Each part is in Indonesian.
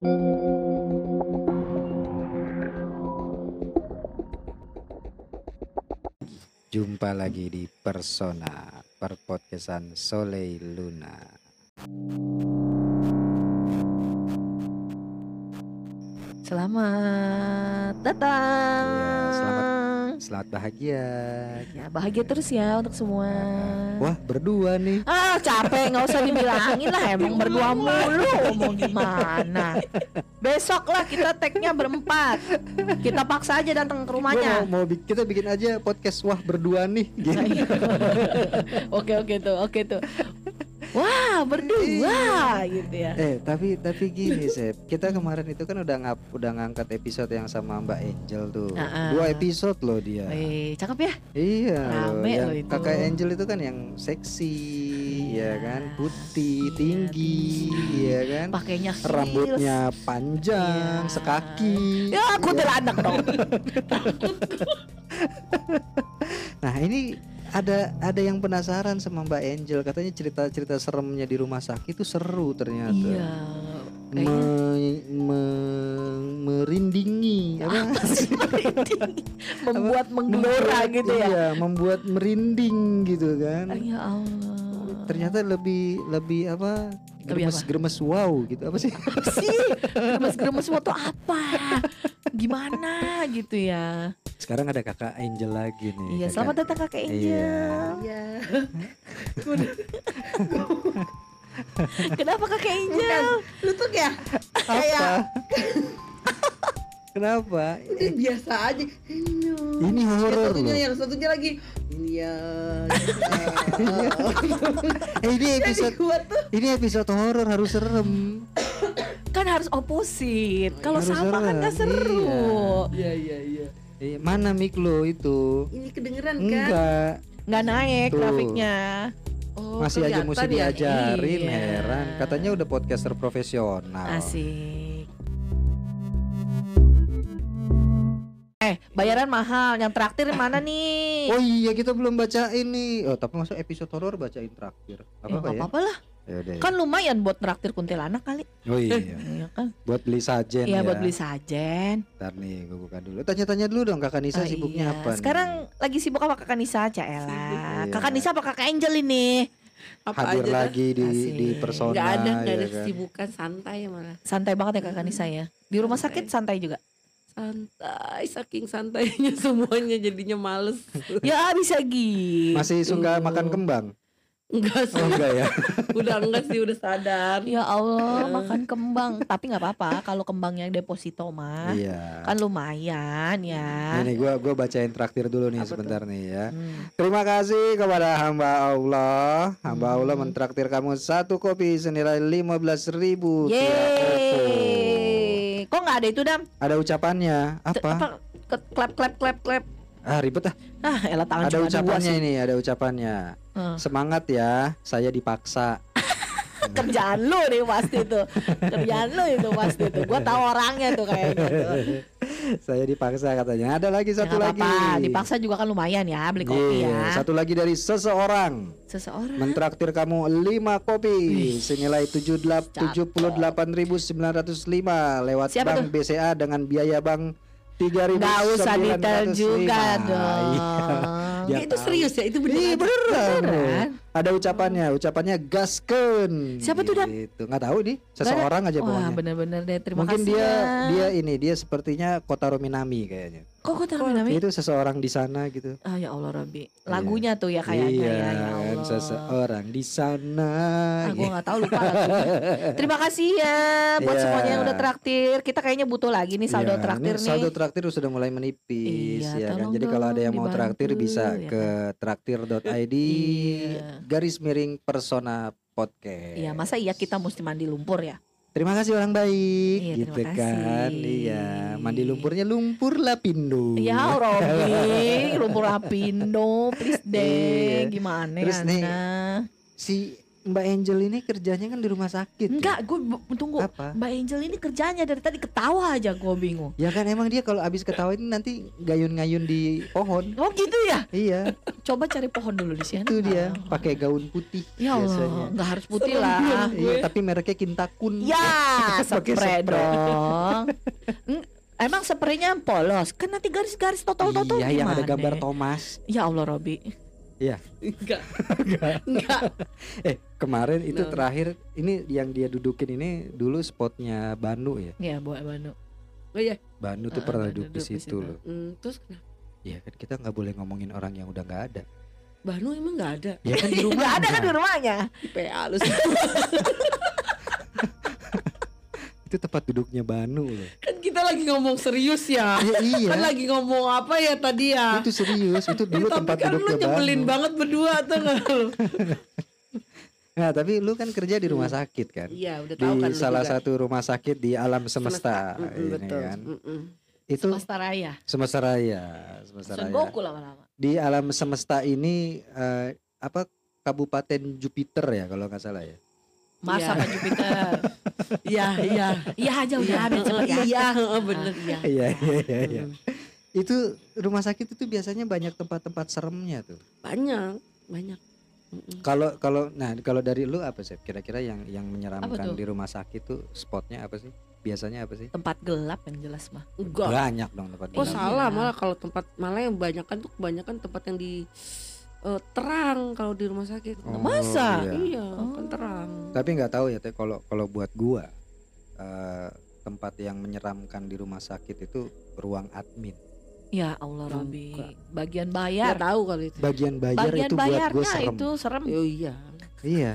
Jumpa lagi di Persona Perpodcastan Soleil Luna. Selamat datang. Ya, selamat- Selamat bahagia. Ya, bahagia terus ya untuk semua. Wah berdua nih. Ah, capek nggak usah dibilangin lah emang berdua mulu mau gimana. Besok lah kita tag-nya berempat. Kita paksa aja datang ke Gua rumahnya. mau, mau kita bikin aja podcast wah berdua nih. Gitu. Iya. oke oke tuh, oke tuh. Wah, berdua gitu ya. Eh tapi tapi gini Sep, kita kemarin itu kan udah ngap udah ngangkat episode yang sama Mbak Angel tuh. Ah, ah. Dua episode loh dia. Wih, cakep ya? Iya, Rame loh itu. kakak Angel itu kan yang seksi, ya kan, putih, tinggi, ya kan, Pakainya rambutnya panjang, Iya. sekaki. Ya, aku anak dong. Nah ini ada ada yang penasaran sama Mbak Angel, katanya cerita-cerita seremnya di rumah sakit itu seru ternyata. Iya. Kayaknya Me- me- merindingi apa? membuat menggelora Membuat- gitu ya. Iya, membuat merinding gitu kan. Ya Allah. Ternyata lebih lebih apa Lebih gemes apa? gemes wow gitu apa sih Apa sih? Gemes-gemes foto apa? Gimana gitu ya? sekarang ada kakak Angel lagi nih Iya, kakak- selamat datang Kakak Angel. Iya. Kenapa Kakak Angel? Lutut ya? apa Kayak kenapa udah biasa aja. Hello. ini horor satunya loh yang satunya lagi. Iya. eh ini episode tuh. ini episode horor harus serem Kan harus oposit. Kalau sama kan gak serem, seru. Iya iya iya. Eh, mana mic lo itu Ini kedengeran kan? enggak Nggak naik Tuh. grafiknya. Oh, masih aja mesti ya? diajarin Iya. heran katanya udah podcaster profesional Asik. Eh, bayaran mahal. Yang traktir mana nih? oh iya kita belum baca ini oh tapi masuk episode horor bacain traktir apa Ya, apa ya apa-apa lah. Ya udah ya. Kan lumayan buat traktir kuntilanak kali. oh iya Iya kan? buat beli sajen Iya ya buat beli sajen. Ntar nih gue buka dulu Tanya-tanya dulu dong kakak Nisa Oh, sibuknya iya. apa nih? Sekarang lagi sibuk apa kakak Nisa, Sibuk, Caela? iya. Kakak Nisa apa kakak Angel ini? Apa Hadir aja dah. lagi di, Asik. di persona Nggak ada nggak ya ada kan? kesibukan santai malah. Santai banget ya kakak Nisa ya. Di rumah Santai. sakit santai juga. Santai saking santainya semuanya jadinya males. ya bisa gitu. Masih suka makan kembang? Enggak sih. Oh enggak ya? udah enggak sih udah sadar. Ya Allah, Eh. makan kembang. Tapi nggak apa-apa kalau kembangnya deposito mah. Iya Kan lumayan ya. Ini gue gua bacain traktir dulu nih Apa sebentar nih ya Hmm. Terima kasih kepada hamba Allah Hamba Hmm. Allah mentraktir kamu satu kopi senilai 15 ribu tiap OVO. Yeay. Kok nggak ada itu dam? Ada ucapannya T- Apa? Ke- Klep klep klep klep. Ah ribet ah Ah, elah tangan Ada ucapannya ini Ada ucapannya Hmm. Semangat ya Saya dipaksa Kerjaan lu nih pasti tuh. Kerjaan lu itu pasti tuh. Gua tahu orangnya tuh kayaknya tuh. Saya dipaksa katanya Ada lagi Ya, satu nggak lagi apa-apa. Dipaksa juga kan lumayan ya beli kopi Iya, ya. Satu lagi dari seseorang Seseorang. mentraktir kamu 5 kopi Wih, senilai cakep. 78.905 lewat Siapa Bank BCA dengan biaya bank 3.905. Nggak usah detail juga dong. Iya. Ya, itu serius ya itu Iya beneran. beneran. Ada ucapannya, ucapannya gasken. Siapa tuh, Dan? Gitu. Nggak tahu nih, seseorang aja Wah pokoknya. bener-bener deh terima Mungkin kasih dia ya. dia ini dia sepertinya Kotaro Minami kayaknya. Kok taruh namanya? Itu seseorang di sana gitu. Ah ya Allah Rabbi. Lagunya tuh ya kayaknya iya, ya, ya Allah. Seseorang di sana. Ah, gue nggak tahu lupa lagunya. Terima kasih ya buat Iya. semuanya yang udah traktir. Kita kayaknya butuh lagi nih saldo Iya, traktir nih. Saldo traktir sudah mulai menipis Iya, ya kan. Jadi kalau ada yang mau traktir bisa ya ke traktir.id Iya. garis miring persona podcast. Iya masa iya kita mesti mandi lumpur ya? Terima kasih orang baik Iya, gitu kan. kasih. Iya, mandi lumpurnya lumpur lapindo. Ya Robi, lumpur lapindo, please deh. Iya. Gimana Terus nih? Si Mbak Angel ini kerjanya kan di rumah sakit. ya? Enggak, gue tunggu. Apa? Mbak Angel ini kerjanya dari tadi ketawa aja gue bingung. Ya kan emang dia kalau abis ketawa ini nanti gayun-gayun di pohon. Oh gitu ya? Iya, Coba cari pohon dulu di sini. itu dia pakai gaun putih Ya Allah, biasanya. nggak harus putih Serem lah. Iya, tapi mereknya Kintakun. Ya, Pakai spray dong. Emang spraynya polos, kan nanti garis-garis totol-totol Iya, yang ada gambar Thomas. Ya Allah Robi. Enggak. Enggak. Eh, kemarin itu Nah. terakhir ini yang dia dudukin ini dulu spotnya Banu ya. Ya buat Banu. Oh iya. Banu tuh Ah, pernah Banu duduk di duduk di situ situ. loh. Hmm, terus kenapa? Iya kan kita nggak boleh ngomongin orang yang udah nggak ada. Banu emang nggak ada. Ya kan di rumah Gak ada kan di rumahnya. Di PA lu Itu tempat duduknya Banu loh. kan kita lagi ngomong serius ya. Ya, iya. Kan lagi ngomong apa ya tadi ya? Itu serius, itu dulu Tapi tempat kan lu duduknya nyebelin Banu. banget berdua tuh nggak lu? Nah, tapi lu kan kerja di rumah sakit kan? Iya, udah Di tahu kan lu salah juga. satu rumah sakit di alam semesta, Mm-mm, ini betul. kan. Mm-mm. Itu Semesta Raya. semesta raya, semesta raya. Goku lama-lama. Di alam semesta ini eh, apa Kabupaten Jupiter ya kalau nggak salah ya. Mars Iya. sama Jupiter. Iya, iya. Iya aja udah Iya, habis cepet ya. Iya, heeh, bener. Iya. Iya iya iya. iya. Mm. Itu rumah sakit itu biasanya banyak tempat-tempat seremnya tuh. Banyak, banyak. Kalau kalau nah kalau dari lu apa sih kira-kira yang yang menyeramkan di rumah sakit tuh spotnya apa sih? Biasanya apa sih? Tempat gelap yang jelas mah. Enggak. Banyak dong tempat Oh gelap. salah Iya. malah kalau tempat malah yang banyak kan tuh kebanyakan tempat yang di eh, terang kalau di rumah sakit. Oh, Masa? iya. Iya, kan Oh. terang. Tapi nggak tahu ya teh kalau kalau buat gua eh, tempat yang menyeramkan di rumah sakit itu ruang admin. Ya Allah Robi. Bagian bayar. tahu kali itu. Bagian bayar Bagian itu buat gua bayarnya serem. itu serem. Oh iya. Iya.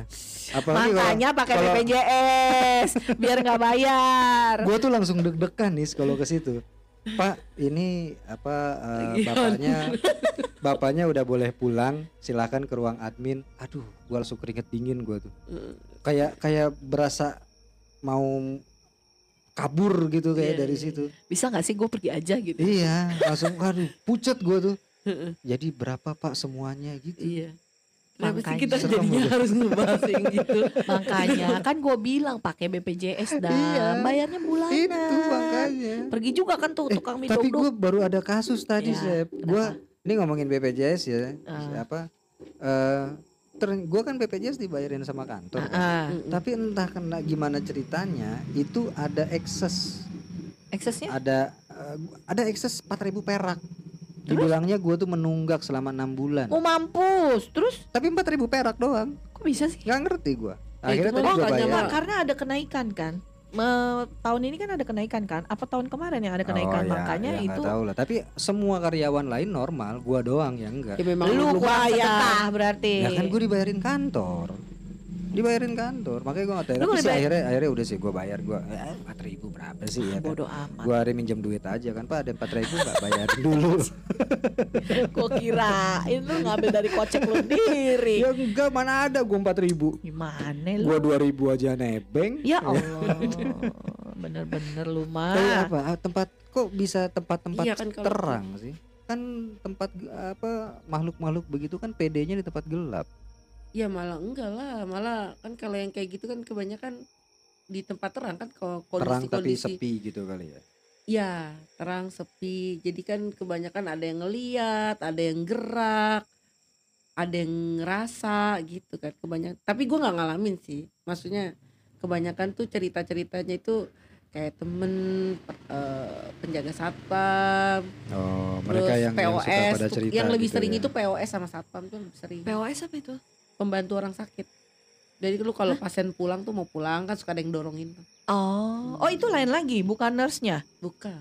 Apalagi kalau Makanya pakai kalau- BPJS biar nggak bayar. gua tuh langsung deg-degan nih kalau ke situ. Pak, ini apa Lagi bapaknya bapaknya udah boleh pulang, silakan ke ruang admin. Aduh, gua langsung keringet dingin gua tuh. Mm. Kayak kayak berasa mau kabur gitu kayak Iya, dari iya, situ. Bisa nggak sih gue pergi aja gitu? Iya, langsung aduh pucet gua tuh. Jadi berapa Pak semuanya gitu. Iya. Kenapa sih kita Serem jadinya udah. harus ngebahas yang gitu? Makanya kan gue bilang pakai BPJS dan Iya. bayarnya bulanan. Itu makanya. Pergi juga kan tuh Eh, tukang mie tapi gue baru ada kasus tadi, Ya, Sep. Gue ini ngomongin BPJS ya. Ah. Apa? Eh, ter- gue kan BPJS dibayarin sama kantor. kan. Mm-mm. Tapi entah kena gimana ceritanya, itu ada ekses, Eksesnya? ada eh, ada ekses 4000 perak. Dibilangnya gue tuh menunggak selama enam bulan. Oh mampus. Terus Tapi 4000 perak doang. kok bisa sih? Nggak ngerti gue. Ya, Akhirnya itu tadi gue makanya, bayar. Karena ada kenaikan kan. Me- tahun ini kan ada kenaikan kan? Apa tahun kemarin yang ada kenaikan? Oh, ya, Makanya ya, itu tahu lah. Tapi semua karyawan lain normal, gua doang yang enggak. Ya memang lu bayar. sedekah berarti. Ya kan gue dibayarin kantor Dibayarin kantor. Makanya gue gak tahu Tapi nggak sih akhirnya, akhirnya udah sih gue bayar. Gue Empat ribu berapa sih? Ya kan. Bodoh amat. Gue hari minjem duit aja kan. Pak ada empat ribu gak bayarin dulu. Gue kirain lu ngambil dari kocek lu sendiri. Ya enggak mana ada gue empat ribu. Gimana lu? Gue dua ribu aja nebeng. Ya Allah. Bener-bener lu Tapi mah. apa? Ah, tempat Kok bisa tempat-tempat Iya kan kalau- terang sih? Kan tempat apa makhluk-makhluk begitu kan PD-nya di tempat gelap Ya malah enggak lah, malah kan kalau yang kayak gitu kan kebanyakan di tempat terang kan kalau Terang tapi kondisi-kondisi sepi gitu kali ya? Ya terang sepi. Jadi kan kebanyakan ada yang ngeliat ada yang gerak ada yang ngerasa gitu kan kebanyakan tapi gua nggak ngalamin sih. Maksudnya kebanyakan tuh cerita ceritanya itu kayak temen eh, penjaga satpam Oh terus mereka yang, yang suka POS pada cerita yang lebih gitu sering ya. itu POS sama satpam tuh lebih sering. POS apa itu? Pembantu orang sakit jadi lu kalau pasien pulang tuh mau pulang kan suka ada yang dorongin tuh Oh, oh itu lain lagi, bukan nurse-nya. bukan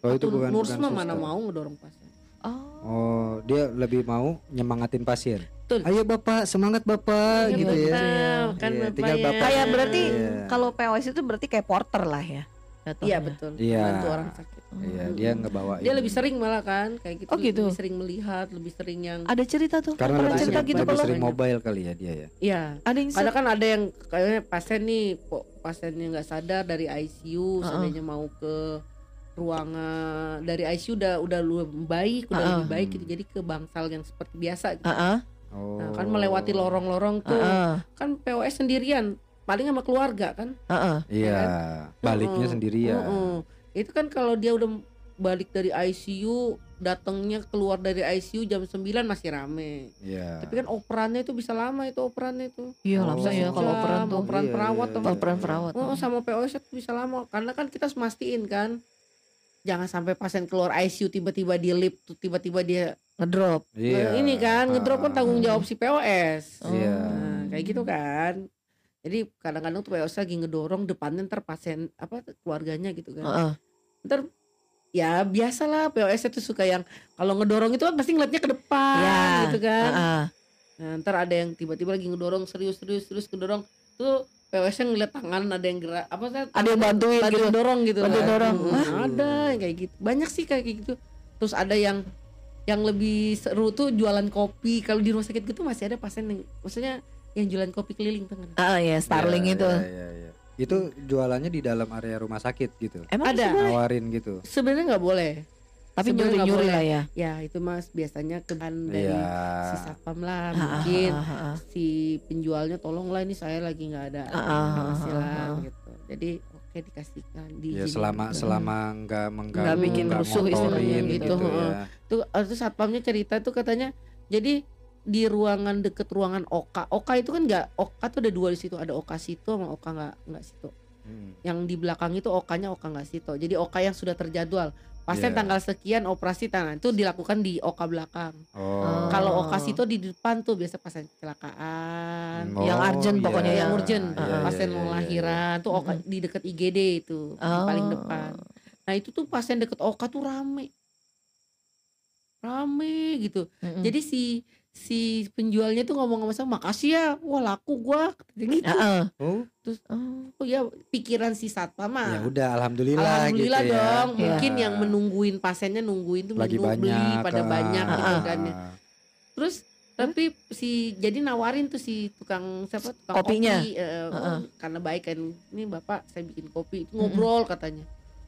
Oh itu Atau bukan nurse bukan mah mana suster. mau ngedorong pasien Oh. Oh, dia lebih mau nyemangatin pasien. Betul. Ayo Bapak, semangat Bapak Iya, gitu ya. betul. kan Iya, Bapak tinggal ya. Bapak- Kayak berarti Iya. kalau POS itu berarti kayak porter lah ya. Iya jatuhnya. betul. Iya. Bantu orang sakit. Iya, Hmm. dia ngebawa Dia lebih sering malah kan kayak gitu. Oh, gitu. Lebih sering melihat, lebih sering yang Ada cerita tuh. karena lebih cerita sering, gitu lebih kalau sering mobile kali ya dia ya. Iya. ada yang Kadang ser- kan ada yang kayaknya pasien nih kok pasiennya nggak sadar dari ICU, Uh-uh. seandainya mau ke ruangan dari ICU udah udah lebih baik, udah Uh-uh. lebih baik gitu. Jadi ke bangsal yang seperti biasa gitu. Ah, ah. Oh. Nah, kan melewati lorong-lorong tuh. Heeh, Kan POS sendirian, paling sama keluarga kan. heeh. Iya, baliknya Heeh, sendirian. heeh. Itu kan kalau dia udah balik dari ICU, datangnya keluar dari ICU jam 9 masih rame. Iya. Tapi kan operannya itu bisa lama itu operannya itu. Iya Oh. lama ya kalau operan tuh. operan Iya, perawat iya, tuh. iya. Operan perawat. Oh, sama POS itu bisa lama karena kan kita harus mastiin kan jangan sampai pasien keluar ICU tiba-tiba di lift tuh tiba-tiba dia Ngedrop. Iya. Nah, ini kan ngedrop kan tanggung jawab si POS. Iya. Nah, kayak gitu kan. Jadi kadang-kadang tuh POS lagi ngedorong depannya ntar pasien apa keluarganya gitu kan. Heeh. Ntar ya biasalah POS itu suka yang kalau ngedorong itu kan pasti ngeliatnya ke depan Ya, gitu kan. Heeh. Nah, ntar ada yang tiba-tiba lagi ngedorong serius serius serius ngedorong tuh POS nya ngeliat tangan ada yang gerak apa sih Ada yang bantuin bantu gitu. dorong gitu Bantu kan. dorong. Hmm, Hah? ada yang kayak gitu banyak sih kayak gitu terus ada yang yang lebih seru tuh jualan kopi kalau di rumah sakit gitu masih ada pasien yang maksudnya yang jualan kopi keliling tuh kan Heeh, ya Starling Iya, itu. iya, iya, iya. Itu jualannya di dalam area rumah sakit gitu. Emang Ada. Nawarin gitu. sebenarnya nggak boleh Tapi nyuri-nyuri boleh. lah ya. ya itu mas biasanya keban dari Iya. si satpam lah Ha, ha, mungkin ha, ha, ha. si penjualnya tolonglah ini saya lagi nggak ada Ah, ah, ah, ah. gitu jadi oke dikasihkan Ya diizinin selama gitu. selama nggak mengganggu, Nggak bikin rusuh istilahnya gitu, gitu, heeh. ya. tuh itu satpamnya cerita tuh katanya jadi di ruangan deket ruangan Oka. Oka itu kan nggak Oka tuh ada dua di situ. Ada Oka situ sama Oka nggak nggak situ Hmm. yang di belakang itu Okanya Oka nggak situ jadi Oka yang sudah terjadwal. Pasien Iya. tanggal sekian operasi tangan itu dilakukan di Oka belakang. Oh. kalau Oka situ di depan tuh biasa pasien kecelakaan. Oh, Yang urgent iya, pokoknya, yang urgent. Iya, iya, pasien iya, mau iya. lahiran tuh Oka di deket IGD itu di paling Oh. depan. Nah itu tuh pasien deket Oka tuh rame. Rame gitu. Mm-mm. jadi si si penjualnya tuh ngomong sama saya makasih ya wah laku gua gitu Heeh. Oh, Oh. oh ya pikiran si satpam ya mah udah alhamdulillah, alhamdulillah gitu ya. dong Iya. mungkin yang menungguin pasiennya nungguin tuh lagi menunggu- beli banyak pada kan. banyak gitu Ah. kan ya. terus tapi si jadi nawarin tuh si tukang siapa tukang Kopinya. kopi eh, oh, Heeh. karena baik kan ini bapak saya bikin kopi ngobrol katanya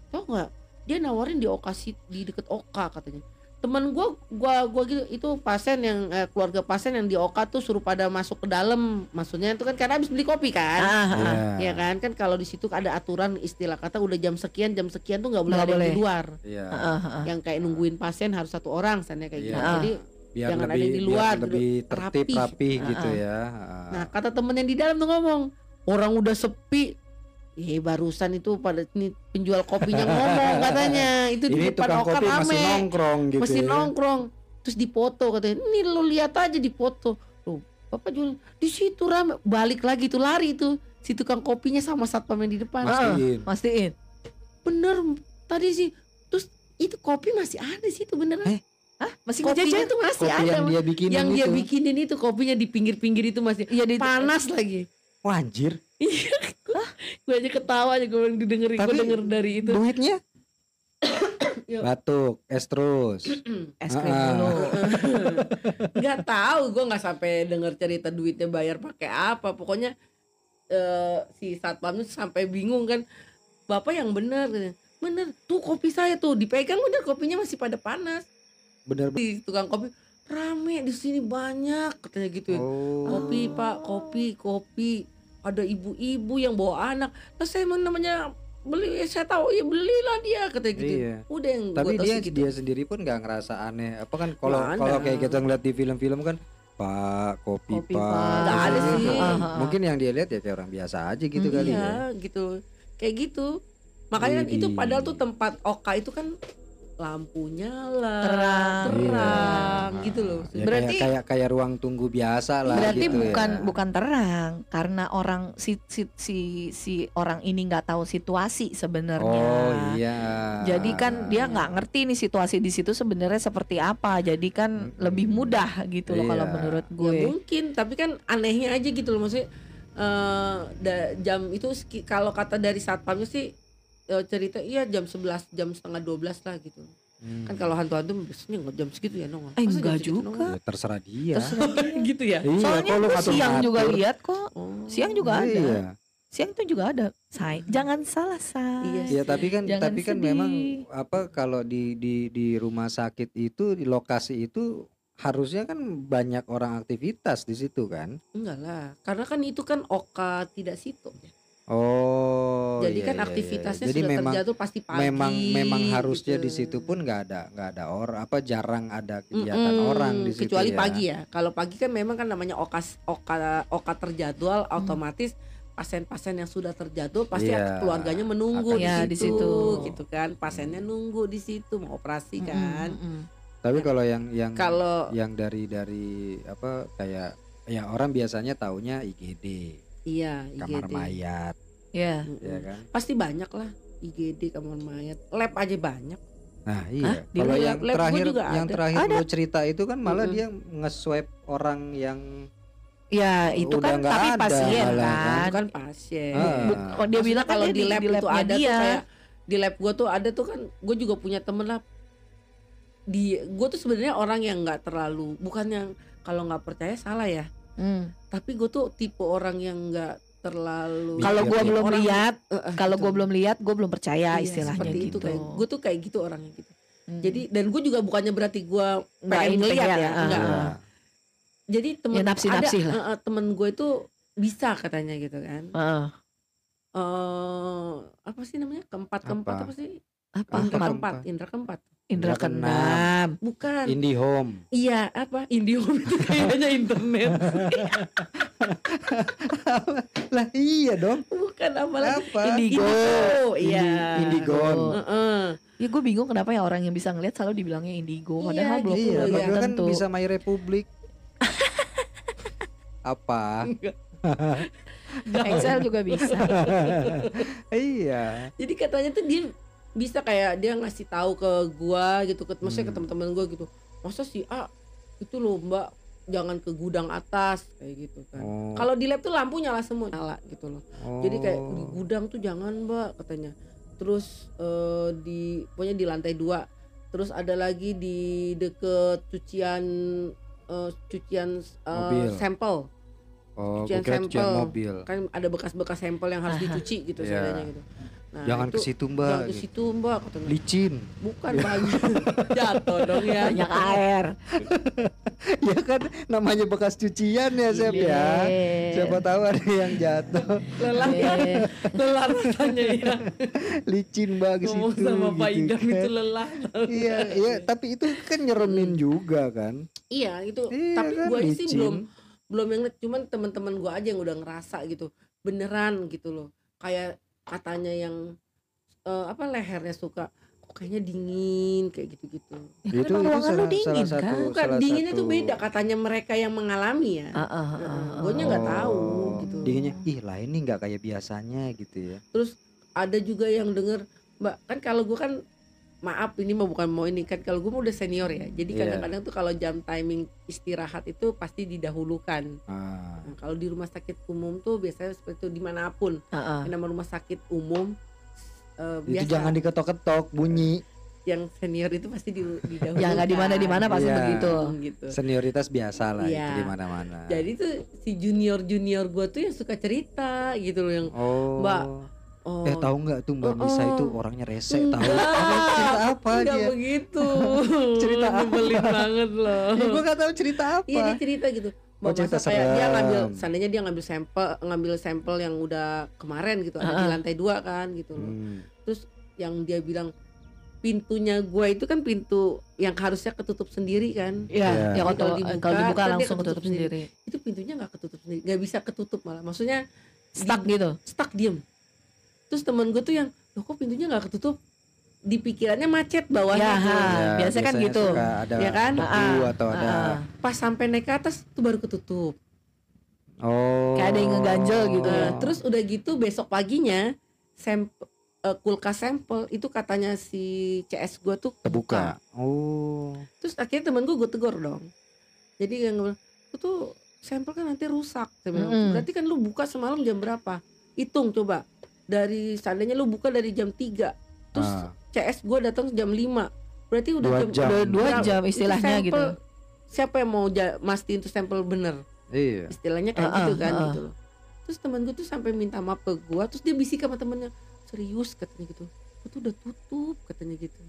tau nggak dia nawarin di oka di deket oka katanya teman gua gua gua gitu itu pasien yang eh, keluarga pasien yang di oka tuh suruh pada masuk ke dalam maksudnya itu kan karena habis beli kopi kan Ah, ah, ah. Iya. ya kan kan kalau di situ ada aturan istilah kata udah jam sekian jam sekian tuh nggak boleh ada yang di luar Iya. Heeh, heeh. yang kayak nungguin pasien harus satu orang misalnya kayak Iya. gitu Ah. jadi Biar Jangan ada lebih yang di biar luar, lebih tertib rapih. rapih gitu Ah, ya. Nah kata temen yang di dalam tuh ngomong Orang udah sepi Eh barusan itu pada ini penjual kopinya ngomong katanya Itu di Ini depan kopi masih rame nongkrong gitu. Masih ya. nongkrong Terus dipoto katanya Ini lo lihat aja di foto Loh bapak jual di situ rame Balik lagi tuh lari tuh Si tukang kopinya sama satpam yang di depan Mastiin. Mastiin. Bener tadi sih Terus itu kopi masih ada sih itu beneran Eh, Hah? Masih Kopinya tuh masih Kopi ada yang dia bikinin yang itu. dia bikinin itu kopinya di pinggir-pinggir itu masih Iya di panas lagi Wah, anjir. Gue aja ketawa aja gue dengerin gue denger dari itu Duitnya? Batuk, es terus. es krim dulu. nggak tahu gue nggak sampai denger cerita duitnya bayar pakai apa pokoknya eh, si satpamnya sampai bingung kan bapak yang bener katanya. bener tuh kopi saya tuh dipegang udah kopinya masih pada panas Bener di tukang kopi rame di sini banyak katanya gitu ya. Oh. kopi pak kopi kopi ada ibu-ibu yang bawa anak nah saya namanya beli saya tahu ya belilah dia katanya gitu Iya. udah yang Tapi dia gitu. dia sendiri pun nggak ngerasa aneh. Apa kan kalau kalau kayak kita ngeliat di film-film kan Pak, kopi, Kopi, Pak. Pak. Ada sih. Ah. Mungkin yang dia lihat ya kayak orang biasa aja gitu Hmm, kali iya ya. gitu kayak gitu makanya kan itu padahal tuh tempat oka itu kan lampu nyala Terang. Gitu loh Ya, Berarti- kayak, kayak kayak ruang tunggu biasa lah Berarti gitu bukan ya. bukan terang karena orang si si si, si orang ini nggak tahu situasi sebenarnya. Oh iya. Jadi kan dia nggak ngerti nih situasi di situ sebenarnya seperti apa. Jadi kan Mm-mm. lebih mudah gitu loh Iya. kalau menurut ya gue. mungkin tapi kan anehnya aja gitu loh maksudnya eh, da- jam itu kalau kata dari satpamnya sih eh, cerita iya jam 11 jam setengah 12 lah gitu Hmm. kan kalau hantu-hantu biasanya nggak jam segitu ya nongol Eh, Masa enggak juga. Ya, terserah dia. Terserah dia. gitu ya Iya, Soalnya ngatur-ngatur? siang juga lihat kok. Oh. Siang juga ada. Iya. Siang tuh juga ada. Say, jangan salah say. Iya Ya tapi kan Jangan tapi kan sedih. memang apa kalau di di di rumah sakit itu di lokasi itu harusnya kan banyak orang aktivitas di situ kan enggak lah karena kan itu kan oka tidak situ ya. Oh jadi iya, kan iya, iya. aktivitasnya jadi sudah memang terjatuh pasti pagi memang memang harusnya gitu. di situ pun nggak ada nggak ada orang apa jarang ada kegiatan Mm-mm, orang di situ kecuali ya. pagi ya kalau pagi kan memang kan namanya oka oka oka terjadwal Hmm. otomatis pasien-pasien yang sudah terjadwal pasti Iya, keluarganya menunggu akan di, Ya, situ, di situ. gitu kan pasiennya nunggu di situ mau operasi kan Mm, mm, mm. tapi kalau yang yang kalau yang dari dari apa kayak ya orang biasanya taunya IGD iya kamar IGD mayat Ya. Mm-mm. ya kan pasti banyak lah IGD kamar mayat lab aja banyak nah iya Di kalau lab- yang lab gua terakhir juga yang ada. terakhir Ada. lo cerita itu kan malah Mm-mm. dia nge-swab orang yang Ya, itu Udah kan tapi ada pasien malah kan. kan. itu kan pasien Ah. Oh, dia bilang kan kalau di lab itu labnya ada dia. tuh kayak di lab gue tuh ada tuh kan gue juga punya temen lah di gue tuh sebenarnya orang yang nggak terlalu bukan yang kalau nggak percaya salah ya Hmm. Tapi gue tuh tipe orang yang nggak terlalu Kalau gua Mikir, belum orang- lihat, kalau gitu. gua belum lihat, gua belum percaya Iya, istilahnya seperti gitu. itu kayak gue tuh kayak gitu orangnya gitu Hmm. jadi dan gue juga bukannya berarti gue Nggak pengen ngeliat pengen, ya ah. enggak Iya. jadi temen Ya, nafsi-nafsi ada lah. eh, eh, temen gue itu bisa katanya gitu kan Heeh. eh apa sih namanya keempat keempat Apa? apa, sih apa? indra Keempat. keempat indra keempat Indra keenam. bukan IndiHome iya apa Indihome itu kayaknya internet lah iya dong bukan apa lagi apa Indigo. iya Indigon. Heeh. Ya gue bingung kenapa ya orang yang bisa ngeliat selalu dibilangnya indigo padahal Iya, belum iya belum iya. padahal kan bisa My Republic apa Excel juga bisa. iya jadi katanya tuh dia bisa kayak dia ngasih tahu ke gua gitu ke maksudnya ke Hmm. teman-teman gua gitu masa si A itu loh mbak jangan ke gudang atas kayak gitu kan oh, kalau di lab tuh lampu nyala semua nyala gitu loh Jadi kayak di oh. gudang tuh jangan mbak katanya. Terus eh, di pokoknya di lantai dua. Terus ada lagi di deket cucian eh, cucian eh, Mobil. sampel. oh cucian sampel. mobil Kan ada bekas-bekas sampel yang harus dicuci gitu Iya. seadanya gitu. Nah, jangan ke situ Jangan mbak ke gitu. situ mbak katanya. licin Bukan bagi jatuh dong ya. Banyak air. ya kan namanya bekas cucian ya Sep ya Iya. siapa tahu ada yang jatuh Lelah Iya. lelah rasanya ya. licin mbak ke Ngomong situ sama Pak gitu Idam kan. itu lelah. iya iya tapi itu kan nyeremin juga kan Iya itu. Iya Tapi kan, gua sih belum belum yang cuman teman-teman gua aja yang udah ngerasa gitu beneran gitu loh kayak katanya yang eh, apa lehernya suka kok kayaknya dingin kayak gitu-gitu Ya kan emang ruangan lu dingin salah kan? satu bukan salah dinginnya satu- tuh beda katanya mereka yang mengalami ya Ah, ah, ah, ah. Gue nya nggak tahu Oh, gitu dinginnya ih lah ini nggak kayak biasanya gitu ya terus ada juga yang denger mbak kan kalau gua kan maaf ini mah bukan mau ini kan kalau gue mah udah senior ya jadi Iya. kadang-kadang tuh kalau jam timing istirahat itu pasti didahulukan ah. Nah, kalau di rumah sakit umum tuh biasanya seperti itu di mana pun Ah, ah. yang nama rumah sakit umum eh, itu biasa jangan diketok-ketok bunyi yang senior itu pasti di, didahulukan Ya nggak di mana di mana pasti Iya. begitu. gitu. senioritas biasa lah Iya. itu di mana-mana Jadi tuh si junior junior gue tuh yang suka cerita gitu loh yang oh Mbak, oh eh tahu nggak tuh mbak Oh, Nisa oh. itu orangnya rese tahu cerita apa Enggak dia begitu. Cerita apa? Nyebelin banget loh. Ih, gua nggak tahu cerita apa Iya dia cerita gitu. Oh, Mbak, cerita kayak dia ngambil seandainya dia ngambil sampel ngambil sampel yang udah kemarin gitu ada di Ah. lantai dua kan gitu loh. Hmm. Yang dia bilang pintunya gua itu kan pintu yang harusnya ketutup sendiri kan. Ya, Iya. ya kalau Kalau dibuka, dibuka, kalau dibuka kan langsung ketutup ketutup sendiri. Itu pintunya nggak ketutup sendiri, nggak bisa ketutup malah. Maksudnya Stuck di- gitu. stuck diem. Terus temen gue tuh yang, loh kok pintunya nggak ketutup? Di pikirannya macet bawahnya Ya, tuh. Ya, biasa kan gitu. ada Ya kan? Ah, atau ada ah. Pas sampai naik ke atas tuh baru ketutup. oh Kayak ada yang ngeganjel gitu. Nah, terus udah gitu besok paginya sampel eh, kulkas sampel itu katanya si CS gue tuh kebuka oh Terus akhirnya temen gue gue tegur dong. Jadi yang "Lu tuh sampel kan nanti rusak. Bilang, Mm-mm. Berarti kan lu buka semalam jam berapa? Hitung coba. Dari seandainya lu buka dari jam 3 Terus Ah. CS gue datang jam 5 Berarti udah Dua jam, jam. Udah dua jam istilahnya sampel, gitu. Siapa yang mau ja- mastiin itu sampel bener? iya Istilahnya kayak Ah, gitu ah, kan ah. gitu loh. Terus temen gue tuh sampai minta maaf ke gue Terus dia bisik sama temennya Serius katanya gitu Gue tuh udah tutup katanya gitu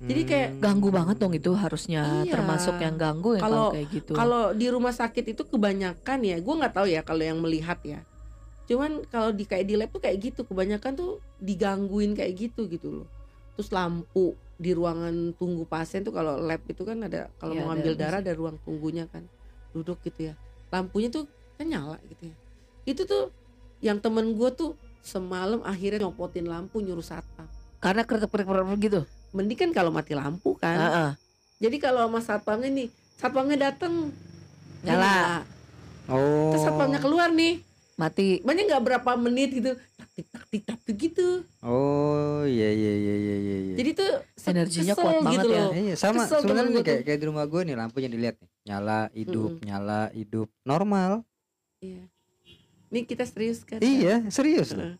Jadi kayak Hmm. Ganggu banget dong itu harusnya Iya. termasuk yang ganggu ya kalau Kalau- kayak gitu. Kalau di rumah sakit itu kebanyakan ya, gue nggak tahu ya kalau yang melihat ya. Cuman kalau di kayak di lab tuh kayak gitu, kebanyakan tuh digangguin kayak gitu gitu loh. Terus lampu di ruangan tunggu pasien tuh kalau lab itu kan ada kalau Iya, mau ngambil darah ada ruang tunggunya kan, duduk gitu ya. Lampunya tuh kan nyala gitu ya. Itu tuh yang temen gue tuh semalam akhirnya nyopotin lampu nyuruh satpam. Karena kerep-kerep gitu. Mending kan kalau mati lampu kan. Heeh. Jadi kalau sama satpamnya nih, satpamnya dateng Nyala. Oh. Terus satpamnya keluar nih, Mati. banyak nggak berapa menit gitu, tak tik tak tik tak tik gitu. Oh, iya iya iya iya iya. iya. Jadi tuh Energinya kesel kuat banget gitu ya. loh. Iya, sama Kesel sebenarnya kayak tuh. kayak di rumah gue nih lampunya dilihat nih. Nyala, hidup, Mm-mm. nyala, hidup. Normal. Iya. Nih kita serius kan? Iya, serius loh. Heeh.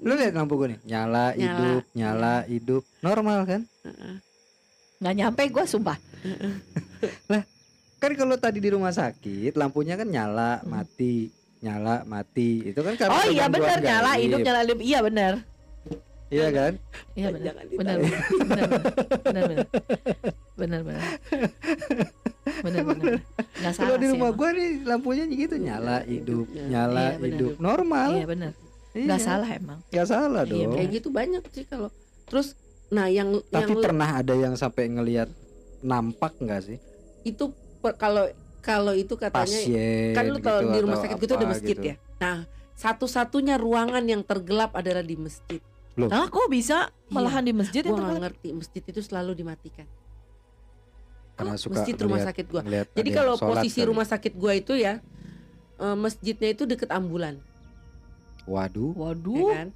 Lu lihat lampu gue nih, nyala, Nyala. hidup, nyala, hidup. Normal kan? Heeh. Nggak nyampe gue sumpah. Kan kalau tadi di rumah sakit lampunya kan nyala, Hmm. mati, nyala, mati. Itu kan karena Oh iya benar nyala gaib. hidup nyala hidup. Iya benar. Iya kan? Iya benar. Benar. Benar. Benar benar. Benar benar. Benar benar. Nggak salah Kalau di rumah gue nih lampunya gitu nyala, hidup, Hidupnya. nyala, Iya, benar. hidup. Normal. Iya benar. Iya. Nggak salah emang. Nggak salah Iya, dong. Kayak gitu banyak sih kalau. Terus, nah yang Tapi yang pernah ada yang sampai ngelihat nampak nggak sih itu per- kalau kalau itu katanya pasien kan lu tahu gitu di rumah sakit gitu ada masjid gitu. ya. Nah, satu-satunya ruangan yang tergelap adalah di masjid. Ah kok bisa malahan di masjid Gua nggak kan? ngerti masjid itu selalu dimatikan. Karena suka masjid rumah ngeliat- sakit gua. Jadi kalau posisi kali. rumah sakit gua itu ya eh, masjidnya itu deket ambulan, waduh ya Waduh. kan?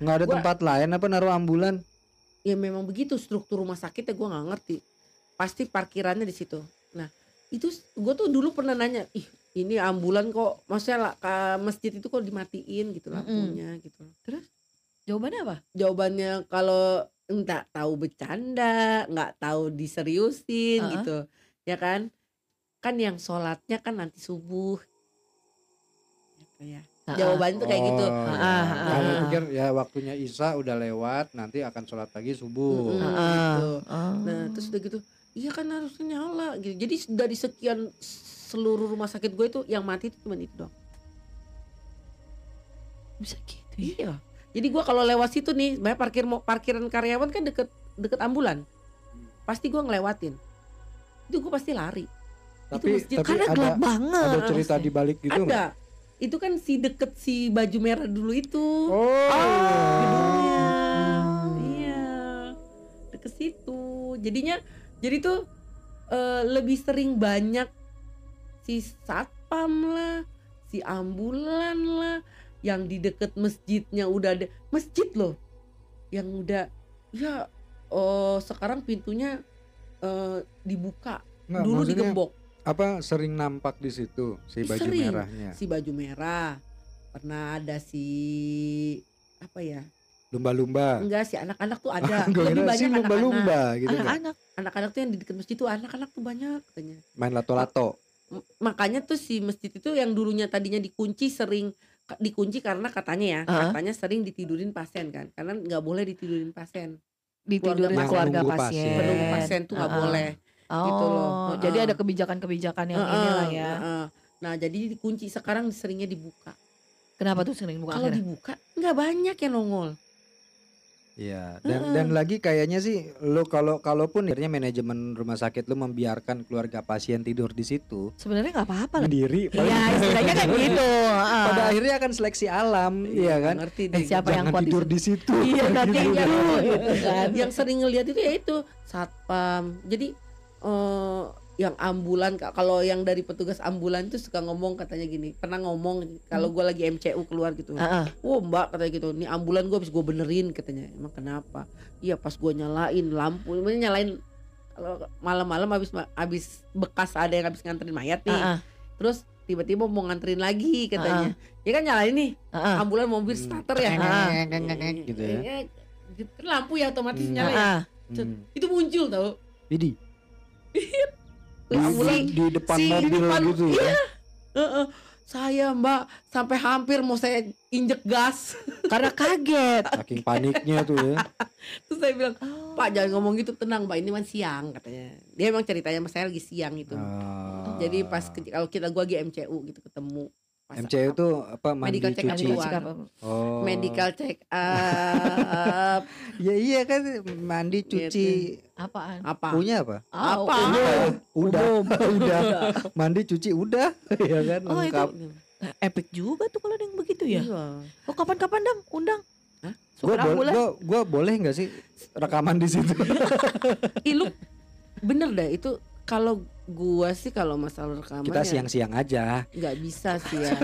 nggak ada Gua- tempat lain apa naruh ambulan Ya memang begitu struktur rumah sakitnya gua nggak ngerti. Pasti parkirannya di situ. Itu gua tuh dulu pernah nanya, ih ini ambulan kok, maksudnya lah, masjid itu kok dimatiin gitu lampunya gitu. Jawabannya apa? Jawabannya kalau nggak tahu bercanda, nggak tahu diseriusin Uh-uh. gitu, ya kan? Kan yang sholatnya kan nanti subuh. Gitu ya. Jawabannya tuh kayak gitu. Oh, ya. ah, Kamu ah. pikir ya waktunya Isya udah lewat nanti akan sholat lagi subuh Mm-mm. Ah, gitu. ah. Nah terus udah gitu, iya kan harusnya nyala gitu. Jadi dari sekian seluruh rumah sakit gue itu yang mati itu cuma itu doang. bisa gitu. ya? Iya. Jadi gue kalau lewat situ nih, banyak parkir mau parkiran karyawan kan deket deket ambulan. Pasti gue ngelewatin. Itu gue pasti lari. tapi masjid. tapi Karena ada gelap banget. ada cerita di balik gitu nggak? Ada. Itu kan si deket si baju merah dulu itu. oh gedungnya. Hmm. Iya. Deket situ. Jadinya jadi tuh eh, lebih sering banyak si satpam lah, si ambulan lah yang di deket masjidnya udah ada masjid loh. Yang udah ya oh sekarang pintunya eh, dibuka. Nggak, Dulu digembok. apa sering nampak di situ si baju Sering. merahnya Si baju merah. Pernah ada si apa ya? Lumba-lumba Enggak sih anak-anak tuh ada. Lebih banyak anak-anak. lumba-lumba gitu nggak? Anak-anak anak-anak tuh yang di dekat masjid tuh anak-anak tuh banyak katanya main lato-lato makanya tuh si masjid itu yang dulunya tadinya dikunci sering dikunci karena katanya ya Ah. katanya sering ditidurin pasien kan karena nggak boleh ditidurin pasien ditidurin keluarga nunggu pasien. pasien. penunggu pasien tuh nggak Ah, ah. boleh Oh, gitu loh. jadi Heeh. ada kebijakan-kebijakan yang Heeh, ini lah ya. heeh. nah jadi dikunci sekarang seringnya dibuka Kenapa tuh sering buka kalau dibuka nggak banyak yang nongol Iya, dan Heeh. dan lagi kayaknya sih lo kalau kalaupun akhirnya manajemen rumah sakit lo membiarkan keluarga pasien tidur di situ Sebenarnya nggak apa-apa lah. sendiri Ya istilahnya kan gitu. heeh. pada akhirnya akan seleksi alam, iya kan? ngerti Eh, deh siapa yang Jangan kuat di tidur di situ. Iya nanti Gitu. dulu gitu kan. yang sering ngelihat itu ya itu satpam jadi eh yang ambulan Kak, kalau yang dari petugas ambulan itu suka ngomong katanya gini. Pernah ngomong kalau gua lagi MCU keluar gitu. Heeh. oh mbak katanya gitu. Ini ambulan gua habis gua benerin katanya. Emang kenapa? Iya pas gua nyalain lampu. Nyalain kalau malam-malam habis habis bekas ada yang habis nganterin mayat nih. Heeh. terus tiba-tiba mau nganterin lagi katanya. Ya kan nyalain nih. Heeh. ambulan mobil Hmm. starter ya. Gitu ya. Kan lampu ya otomatis Hmm. nyala ya. Hmm. itu muncul tau. Jadi di, ambulan di, di depan si- mobil di depan- gitu ya. iya. Heeh. saya mbak sampai hampir mau saya injek gas Karena kaget. Saking paniknya tuh ya. terus saya bilang. Pak jangan ngomong gitu tenang Mbak ini kan siang katanya. Dia emang ceritanya sama saya lagi siang itu. Oh. Jadi pas kalau kita gua lagi MCU gitu ketemu. Pas MCU itu apa? mandi Medical check up cuci keluar. oh. Medical check up ya iya kan mandi cuci. Apaan? apa? punya apa? Ah, Apa? umum. udah. Udah. Mandi cuci udah. Ya kan Oh, itu lengkap. Eh, Epic juga tuh kalau ada yang begitu ya. Iya. Oh kapan-kapan dam undang. Hah? gua, Supir bo- gua, gua boleh nggak sih rekaman di situ? Ih, lu bener dah itu kalau gua sih kalau masalah rekaman kita ya siang-siang aja nggak bisa sih ya.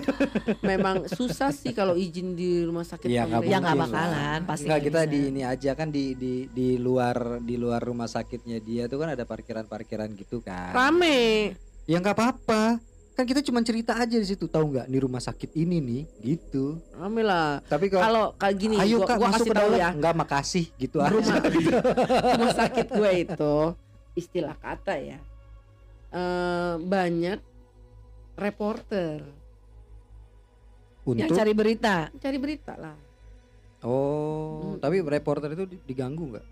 Memang susah sih kalau izin di rumah sakit nggak Ya nggak lah. bakalan pasti. Enggak nggak kita bisa. di ini aja kan di di di luar di luar rumah sakitnya dia tuh kan ada parkiran-parkiran gitu kan. Rame. Ya nggak apa-apa. Kan kita cuma cerita aja di situ tahu nggak di rumah sakit ini nih gitu. Rame lah. Tapi kalau Kalau kayak gini ayo gua, Kak gua masuk kasih ke tahu dalam ya. nggak makasih gitu aja. Rumah, rumah sakit gue itu istilah kata ya. Eh, banyak reporter yang Untuk cari berita. cari berita lah. Oh, Hmm. tapi reporter itu di- diganggu nggak?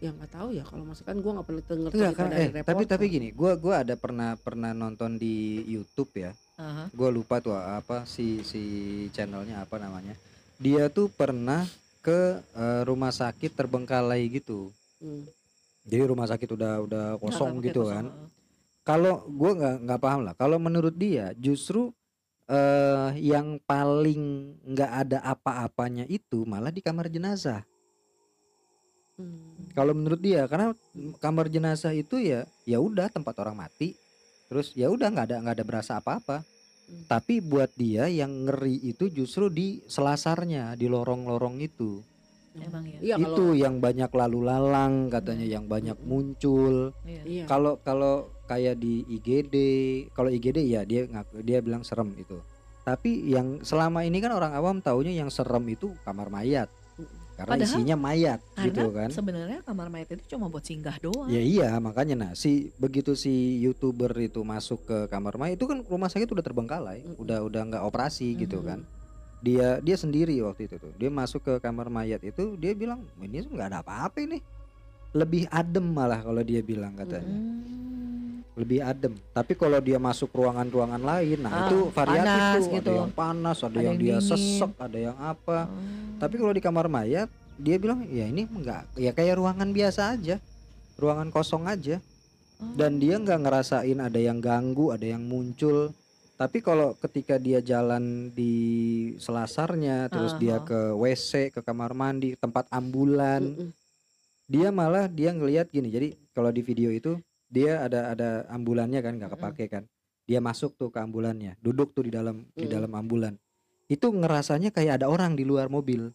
Ya nggak tahu ya kalau masuk kan gue nggak pernah denger Enggak cerita kan? dari Eh, reporter. tapi tapi gini, gua gua ada pernah pernah nonton di YouTube ya. Aha. Gua lupa tuh apa si si channelnya apa namanya. Dia tuh pernah ke eh, rumah sakit terbengkalai gitu. Hmm. Jadi rumah sakit udah udah kosong Nggak, gitu kosong, kan. Kalau gua nggak nggak paham lah. Kalau menurut dia justru eh yang paling nggak ada apa-apanya itu malah di kamar jenazah. Hmm. Kalau menurut dia karena kamar jenazah itu ya ya udah tempat orang mati. Terus ya udah nggak ada nggak ada berasa apa-apa. Hmm. Tapi buat dia yang ngeri itu justru di selasarnya, di lorong-lorong itu. Emang ya. Iya itu kalau yang banyak lalu lalang katanya yang banyak muncul. Iya. iya. Kalau kalau kayak di IGD, kalau IGD ya dia ngaku dia bilang serem itu. Tapi yang selama ini kan orang awam taunya yang serem itu kamar mayat. Karena Padahal- isinya mayat Karena gitu kan. sebenarnya kamar mayat itu cuma buat singgah doang. Ya iya makanya nah si begitu si youtuber itu masuk ke kamar mayat itu kan rumah sakit udah terbengkalai, Mm-mm. udah udah nggak operasi gitu Mhm. kan. Dia dia sendiri waktu itu tuh dia masuk ke kamar mayat itu dia bilang ini nggak ada apa-apa ini, lebih adem malah kalau dia bilang katanya. Hmm. lebih adem. Tapi kalau dia masuk ruangan-ruangan lain, nah Ah, itu variatif panas tuh. gitu. Ada yang panas, ada, Ada yang, yang dia dingin. sesek, ada yang apa. Hmm. Tapi kalau di kamar mayat, dia bilang ya ini enggak, ya kayak ruangan biasa aja, ruangan kosong aja. Oh. Dan dia nggak ngerasain ada yang ganggu, ada yang muncul. Tapi kalau ketika dia jalan di selasarnya, terus dia Aha. ke WC, ke kamar mandi, tempat ambulan, Mm-mm. dia malah dia ngelihat gini jadi kalau di video itu dia ada ada ambulannya kan nggak kepake kan dia masuk tuh ke ambulannya duduk tuh di dalam di Mm-mm. dalam ambulan itu ngerasanya kayak ada orang di luar mobil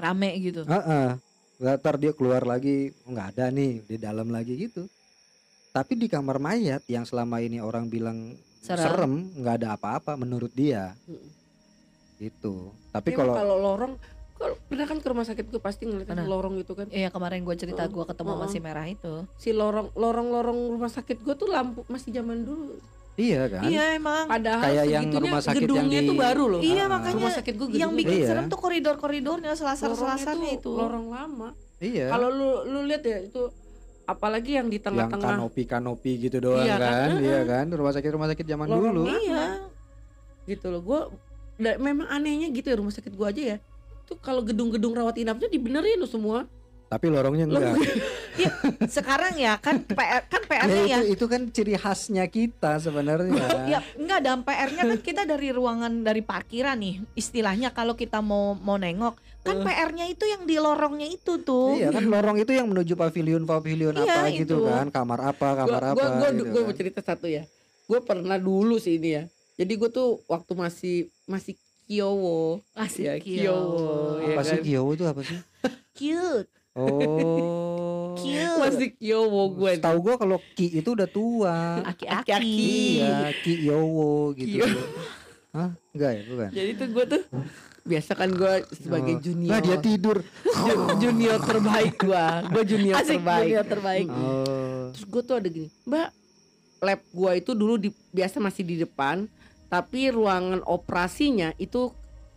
rame gitu. Heeh. Ntar dia keluar lagi nggak ada nih di dalam lagi gitu tapi di kamar mayat yang selama ini orang bilang Serem. serem nggak ada apa-apa menurut dia Mm-mm. itu tapi kalau kalau lorong kalau pernah kan ke rumah sakit gue pasti ngeliat Pernah. lorong itu kan Iya kemarin gue cerita gue ketemu si merah itu. si lorong lorong lorong rumah sakit gue tuh lampu masih zaman dulu iya kan Iya emang. padahal Kayak yang rumah sakit yang gedungnya di- tuh baru loh Iya Ah. makanya rumah sakit gue yang bikin Iya. serem tuh koridor-koridornya, selasar-selasarnya tuh itu. lorong lama iya kalau lu lu lihat ya itu apalagi yang di yang tengah-tengah. kanopi kanopi gitu doang Iya kan? kan, iya kan? Rumah sakit rumah sakit zaman Lorong dulu. Iya. gitu loh. Gue memang anehnya gitu ya rumah sakit gue aja ya. Tuh kalau gedung-gedung rawat inapnya dibenerin loh semua tapi lorongnya enggak Sekarang ya kan PR kan ya, PR-nya ya. itu itu kan ciri khasnya kita sebenarnya Ya enggak ada PR-nya kan kita dari ruangan dari parkiran nih istilahnya kalau kita mau mau nengok kan Eh. PR-nya itu yang di lorongnya itu tuh. iya kan lorong itu yang menuju pavilion pavilion Iya, apa gitu itu. kan kamar apa kamar apa gue gue gitu gue kan. mau cerita satu ya gue pernah dulu sih ini ya jadi gue tuh waktu masih masih kiowo Asik ya kiowo ya apa sih kan? Kyowo itu apa sih Cute. Oh. Cute. masih kiowo gue tahu gua kalau Ki itu udah tua. Aki-aki. Iya Ki Yowo gitu. Kyo. Hah? Enggak ya? Bukan. Jadi tuh gue tuh biasa kan gue sebagai Oh. junior. Nah, dia tidur. Ju- junior terbaik gue gue junior Asik terbaik. junior terbaik. Oh. Terus gue tuh ada gini mbak lab gua itu dulu di, biasa masih di depan tapi ruangan operasinya itu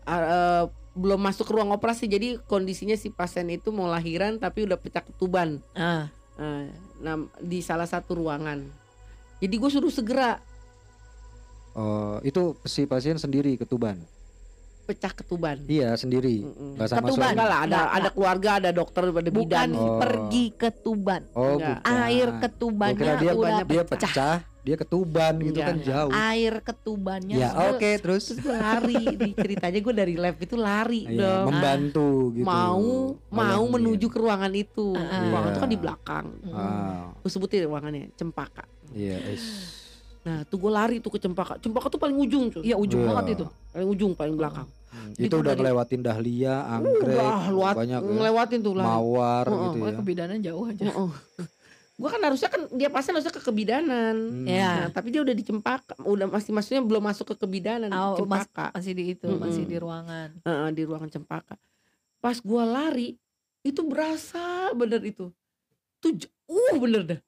uh, belum masuk ruang operasi jadi kondisinya si pasien itu mau lahiran tapi udah pecah ketuban Ah, Nah, nah, di salah satu ruangan jadi gue suruh segera Oh, itu si pasien sendiri ketuban. pecah ketuban Iya, sendiri. Nggak sama Ketuban. suami. enggak lah ada Enggak, ada keluarga ada dokter ada bukan bidan Oh. pergi ke Tuban. Oh, bukan. Air ketubannya dia udah dia pecah. pecah, dia ketuban gitu Enggak, kan enggak. jauh. Air ketubannya Ya, oke, terus terus gue lari di ceritanya gue dari lab itu lari Iya, dong membantu gitu. mau mau menuju ke ruangan itu Ah, ruangan iya. itu kan di belakang Mm. Ah, gue sebutin ruangannya cempaka iya, nah tuh gue lari tuh ke cempaka cempaka tuh paling ujung tuh Iya ujung Iya. banget itu. paling ujung paling belakang Hmm, Itu Itu udah dari- ngelewatin dahlia, anggrek, luat, banyak ya. ngelewatin tuh lah mawar Heeh, gitu ya. Kebidanan jauh aja. Gue kan harusnya kan dia pasti harusnya ke kebidanan Hmm. Iya. Nah, tapi dia udah di cempaka udah masih maksudnya belum masuk ke kebidanan Oh, mas- cempaka masih di itu, Mm-mm. masih di ruangan. Heeh, di ruangan cempaka pas gua lari itu berasa bener itu tuh jauh bener dah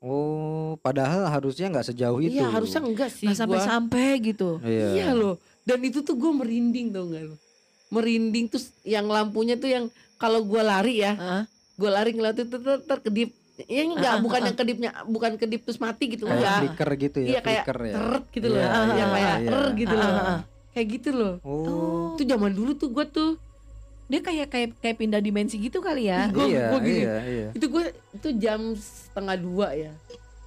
Oh, padahal harusnya nggak sejauh itu. iya harusnya enggak sih Nggak gua. sampai-sampai gitu. Iya. Iya loh. Dan itu tuh gue merinding tau gak lo. Merinding terus yang lampunya tuh yang kalau gue lari ya, Heeh. gue lari ngeliat itu ter, terkedip. Ya enggak, Ah, bukan ah, yang kedipnya, bukan kedip terus mati gitu Kayak enggak. flicker gitu ya, Iya kayak flicker ya. teret gitu loh. Iya, yang iya, kayak iya. er gitu Ah, loh. ah, ah. Kayak gitu loh. Oh. Itu zaman dulu tuh gue tuh, Dia kayak kayak kayak pindah dimensi gitu kali ya. Gua- iya, gua gini. iya, iya. itu gue itu jam setengah dua ya.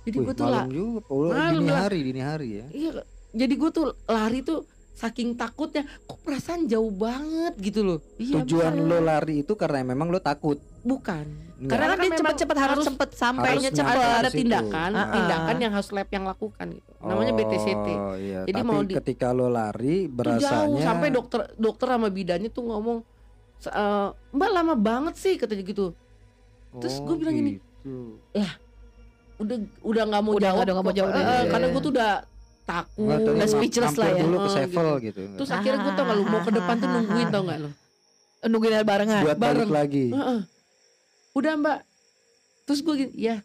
Jadi gue tuh lah, malam juga, oh, Malam dini hari, dini hari ya. iya. Jadi gue tuh lari tuh saking takutnya, kok perasaan jauh banget gitu loh. Iya, Tujuan bener. lo lari itu karena memang lo takut. Bukan. Enggak. Karena Karena kan dia memang cepet-cepet harus harus sampainya ke ada tindakan, Ah, ah. tindakan yang harus lab yang lakukan gitu. Namanya BTCT. Oh iya, Jadi tapi mau di- ketika lo lari Itu berasanya jauh sampai dokter dokter sama bidannya tuh ngomong "Se- eh, Mbak lama banget sih katanya gitu. terus Oh, gua bilang gini, gitu. Udah udah nggak mau Udah jawab. nggak- udah nggak mau jawab Eh, deh. eh, karena Iya. gue tuh udah takut. Udah speechless lah ya. dulu ke Oh, sevel gitu. gitu. Terus akhirnya gue tau gak lu mau ke depan tuh nungguin tau gak lu? Nungguin barengan. buat balik bareng. lagi. Heeh. Udah mbak. Terus gue gini, ya.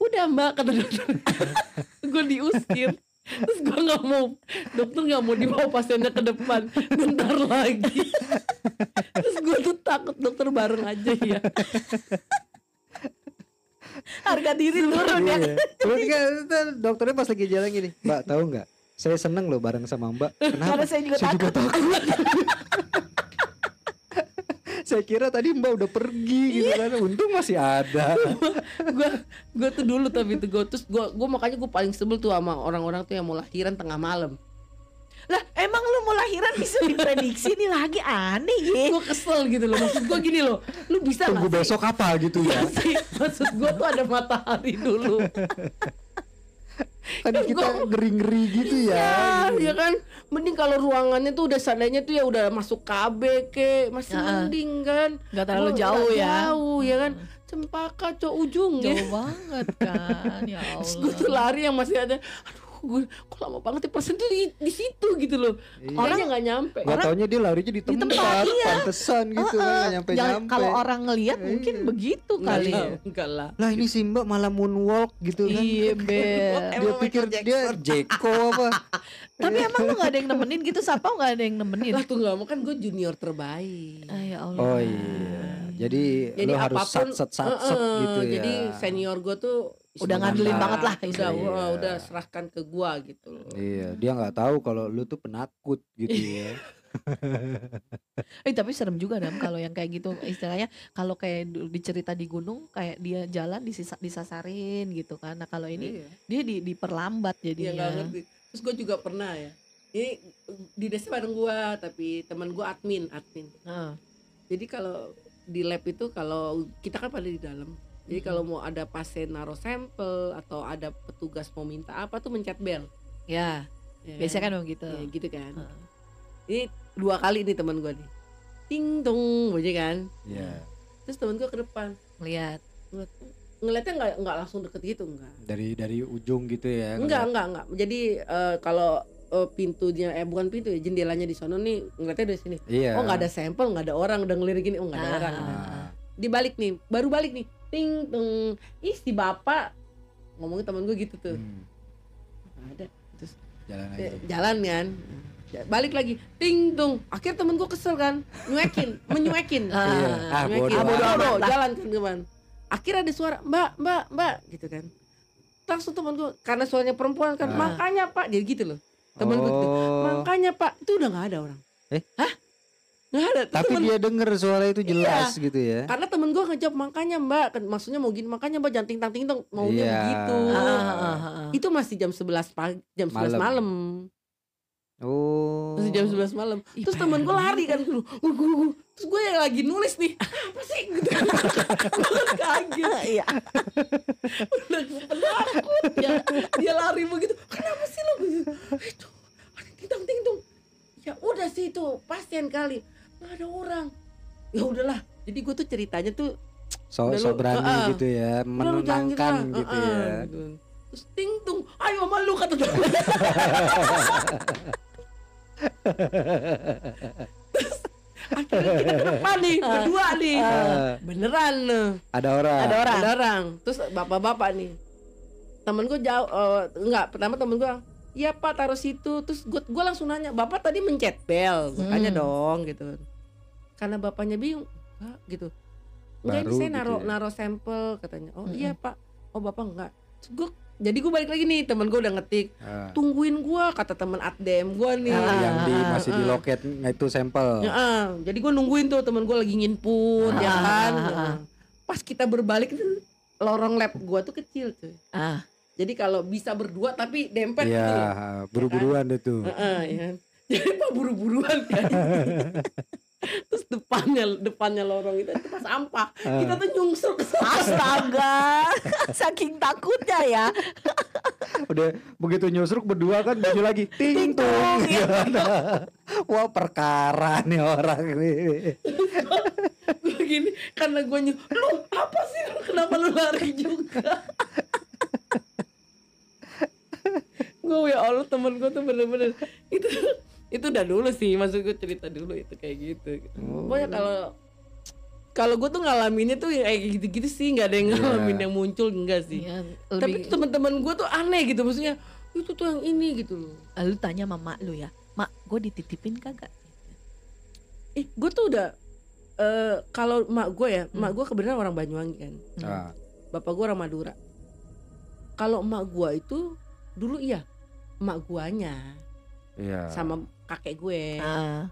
Udah mbak kata dokter. gue diusir. Terus gue nggak mau, dokter nggak mau dibawa pasiennya ke depan. Bentar lagi. Terus gue tuh takut dokter bareng aja ya. Harga diri turun ya. Iya. Terus kan ntar dokternya pas lagi jalan gini, Mbak tahu nggak? Saya seneng loh bareng sama Mbak. Kenapa? Karena saya juga takut. takut. saya kira tadi Mbak udah pergi gitu Iya. kan. Untung masih ada. gue gue tuh dulu tapi itu gue terus gue gue makanya gue paling sebel tuh sama orang-orang tuh yang mau lahiran tengah malam. Lah emang lu mau lahiran bisa diprediksi nih lagi aneh ya. Gue kesel gitu loh. Maksud gue gini loh, lu bisa Tunggu besok apa gitu ya. maksud gue tuh ada matahari dulu Kan kita ngeri-ngeri gitu ya. ya ya kan mending kalau ruangannya tuh udah seandainya tuh ya udah masuk KB ke masih Heeh. mending kan Gak terlalu jauh ya. jauh ya kan cempaka cok ujung ya Jauh banget kan ya Terus gue tuh Allah. lari yang masih ada aduh gue kok lama banget ya persen tuh di, di situ gitu loh Iya. orangnya nggak nyampe Gak taunya dia larinya di tempat, tempat, iya. pantesan gitu kan nggak nyampe Jangan- nyampe. Kalau orang ngelihat Iya. mungkin begitu Nggak kali. lah, enggak lah Lah ini si Mbak malah moonwalk gitu kan. Iya ber. Dia pikir dia Jeko apa? Tapi emang lu gak ada yang nemenin gitu Siapa gak ada yang nemenin? lah tuh nggak mau kan gue junior terbaik Ah, ya Allah. Oh iya. Jadi, jadi lo harus apa pun sat set sat set Heeh, gitu ya. jadi senior gue tuh Udah ngandelin banget lah udah istilahnya. wah, Iya. udah serahkan ke gua gitu loh Iya, dia nggak tahu kalau lu tuh penakut gitu ya. Eh tapi serem juga Dam kalau yang kayak gitu istilahnya kalau kayak dicerita di gunung kayak dia jalan disisa, disasarin gitu kan. Nah kalau ini Iya. dia di, diperlambat nggak jadinya. ngerti. Terus gue juga pernah ya. Ini di desa bareng gua, tapi teman gua admin, admin. Heeh. Jadi kalau di lab itu kalau kita kan pada di dalam. Jadi kalau mau ada pasien naruh sampel atau ada petugas mau minta apa tuh mencet bel. Ya, Ya biasanya kan memang gitu. Ya, gitu kan. Heeh. Ini dua kali nih teman gua nih. Ting tong bunyi kan. Iya. Terus teman gua ke depan. Lihat. Ngeliat- Ngeliatnya nggak nggak langsung deket gitu enggak. Dari dari ujung gitu ya. Enggak, enggak, enggak. Jadi eh, kalau eh, pintunya eh bukan pintu ya, jendelanya di sono nih ngeliatnya dari sini. Iya. Oh, nggak ada sampel, nggak ada orang udah ngelirik gini. Oh, nggak ada Ah. orang. Nah, Dibalik nih, baru balik nih. Ting tung. Ih, si bapak ngomongin temen gue gitu tuh. hmm, ada. Terus jalan eh, aja. jalan kan. Ya, balik lagi ting tung akhir temen gue kesel kan nyuekin menyuekin Ah. Iya. Ah, Nyuekin. Ah, jalan kan teman akhir ada suara mbak mbak mbak gitu kan langsung temen gue karena suaranya perempuan kan Ah. makanya pak jadi gitu loh temen gue gitu Oh. makanya pak itu udah nggak ada orang Eh? hah nggak ada Tapi temen- dia denger suara itu jelas gitu ya. karena temen gue ngejawab makanya mbak Kan maksudnya mau gini makanya mbak jangan ting tang ting tong maunya Iya. begitu Ah, ah, ah, ah. itu masih jam 11 pagi jam 11 Malam. malam Oh. masih jam 11 malam Ih, terus temen gue lari kan guru. Terus gue yang lagi nulis nih apa sih? Gitu. Gue kan kaget. Iya. udah penakut dia dia lari begitu kenapa sih lo gitu itu ada ting ting tung ya udah sih itu pasien kali. Nggak ada orang. Ya udahlah. Jadi gue tuh ceritanya tuh So, Udah so lu- berani ah, ah. gitu ya, "Udah lu jangan menenangkan lah." gitu Ah, ah, ya. terus ting tung ayo sama lu kata dia akhirnya kita ke depan nih berdua nih. Ah, beneran nih ada orang. Ada orang. ada orang. Terus bapak-bapak nih. Temen gue jauh eh, enggak. Pertama temen gue Iya pak taruh situ. Terus gue gue langsung nanya bapak tadi mencet bel? Gue tanya Hmm. dong gitu. Karena bapaknya bingung "Pak," gitu. Enggak ini Baru saya gitu naruh ya. naruh sampel katanya. Oh Mm-mm. iya pak. Oh bapak enggak. Gue jadi gue balik lagi nih temen gue udah ngetik Ah, tungguin gue kata temen adem gue nih Ah, yang di Ah, masih di ah. loket itu sampel. Ya, ah. jadi gue nungguin tuh temen gue lagi nginput ya Ah, kan. Nah, Pas kita berbalik itu lorong lab gue tuh kecil tuh. Ah. Jadi kalau bisa berdua tapi dempet gitu. Iya, loh. buru-buruan itu. Heeh, ya kan. Jadi pak buru-buruan kan. Terus depannya depannya lorong itu itu pas sampah. Ah. Kita tuh nyungsur ke sana. Astaga, saking takutnya ya. Udah begitu nyusruk berdua kan baju lagi ting tung. iya. Wah, perkara nih orang nih. Gue gini karena gue nyu, lu apa sih lu kenapa lu lari juga? gue ya Allah temen gue tuh bener-bener itu itu udah dulu sih maksud gue cerita dulu itu kayak gitu. Oh. Pokoknya kalau kalau gue tuh ngalaminnya tuh yang kayak gitu-gitu sih nggak ada yang Iya. ngalamin yang muncul enggak sih. Tapi lebih tuh teman-teman gue tuh aneh gitu maksudnya itu tuh yang ini gitu loh. lu tanya mama lu ya, mak gue dititipin kagak? Eh gue tuh udah eh kalau mak gue ya, mak Hmm. gue kebenaran orang Banyuwangi kan. Ah, bapak gua orang Madura. Kalau emak gua itu dulu iya emak guanya iya. sama kakek gue. Ah,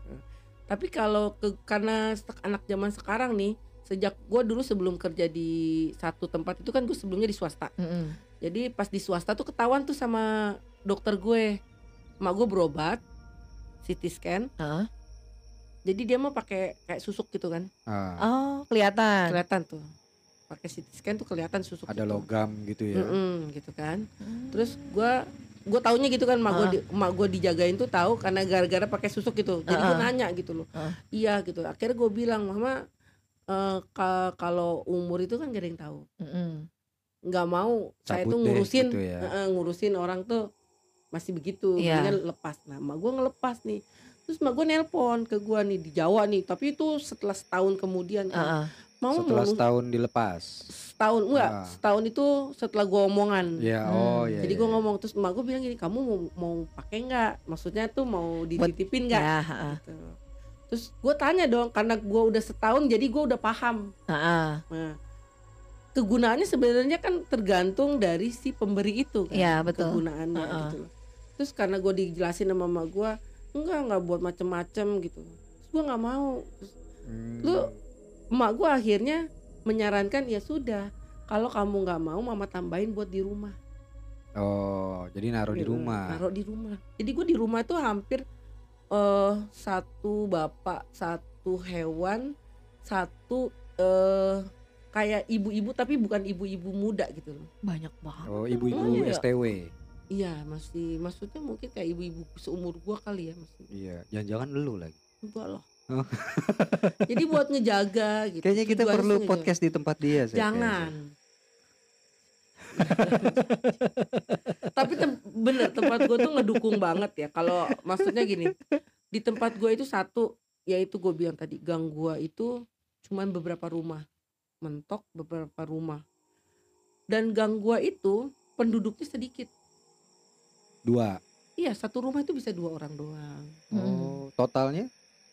Tapi kalau ke karena anak zaman sekarang nih, sejak gua dulu sebelum kerja di satu tempat itu kan gue sebelumnya di swasta. mm-mm. Jadi pas di swasta tuh ketahuan tuh sama dokter gue. Emak gue berobat CT scan. Ah. Jadi dia mau pakai kayak susuk gitu kan. Ah, Oh, kelihatan. Kelihatan tuh. Pakai CT scan tuh kelihatan susuk. ada gitu. logam gitu ya. Mm-mm, gitu kan. Hmm. terus gua gue taunya gitu kan mak gue Ah. di, mak gua dijagain tuh tahu karena gara-gara pakai susuk gitu jadi gue Ah. nanya gitu loh Ah. iya gitu akhirnya gue bilang mama eh, ka- kalau umur itu kan gak ada yang tahu Mm-mm. nggak mau saya Cabut tuh deh ngurusin gitu ya. eh, eh, ngurusin orang tuh masih begitu Iya. mendingan lepas nah mak gue ngelepas nih terus mak gue nelpon ke gue nih di Jawa nih tapi itu setelah setahun kemudian kan. Ah, ah. mau Setelah mau setahun dilepas. Setahun enggak Ah. setahun itu setelah gue omongan Ya, Hmm. oh ya. Jadi ya. gue ngomong terus emak gue bilang gini, kamu mau mau pakai nggak? Maksudnya tuh mau dititipin nggak? Ya. Gitu. Terus gue tanya dong, karena gue udah setahun, jadi gue udah paham. Ah, ah. Nah, kegunaannya sebenarnya kan tergantung dari si pemberi itu kan, Iya, betul. kegunaannya Uh-uh. gitu. loh. Terus karena gue dijelasin sama emak gue, enggak enggak buat macem-macem gitu. Terus gue nggak mau. Terus Hmm. lu- emak gue akhirnya menyarankan ya sudah, kalau kamu nggak mau, mama tambahin buat di rumah. Oh, jadi naruh di Gitu, rumah. Naruh di rumah. Jadi gue di rumah tuh hampir eh satu bapak, satu hewan, satu eh kayak ibu-ibu tapi bukan ibu-ibu muda gitu loh. Banyak banget. Oh, ibu-ibu Oh, iya. STW. Iya, masih maksudnya mungkin kayak ibu-ibu seumur gua kali ya, masih Iya, jangan-jangan lu lagi. enggak loh. Oh. Jadi buat ngejaga gitu. Kayaknya kita Tujuannya perlu sih ngejaga. podcast di tempat dia. saya Jangan. Tapi tem- bener tempat gue tuh ngedukung banget ya. Kalau maksudnya gini, di tempat gue itu satu, yaitu gue bilang tadi gang gue itu cuman beberapa rumah, mentok beberapa rumah. Dan gang gue itu penduduknya sedikit. Dua. iya satu rumah itu bisa dua orang doang Oh, totalnya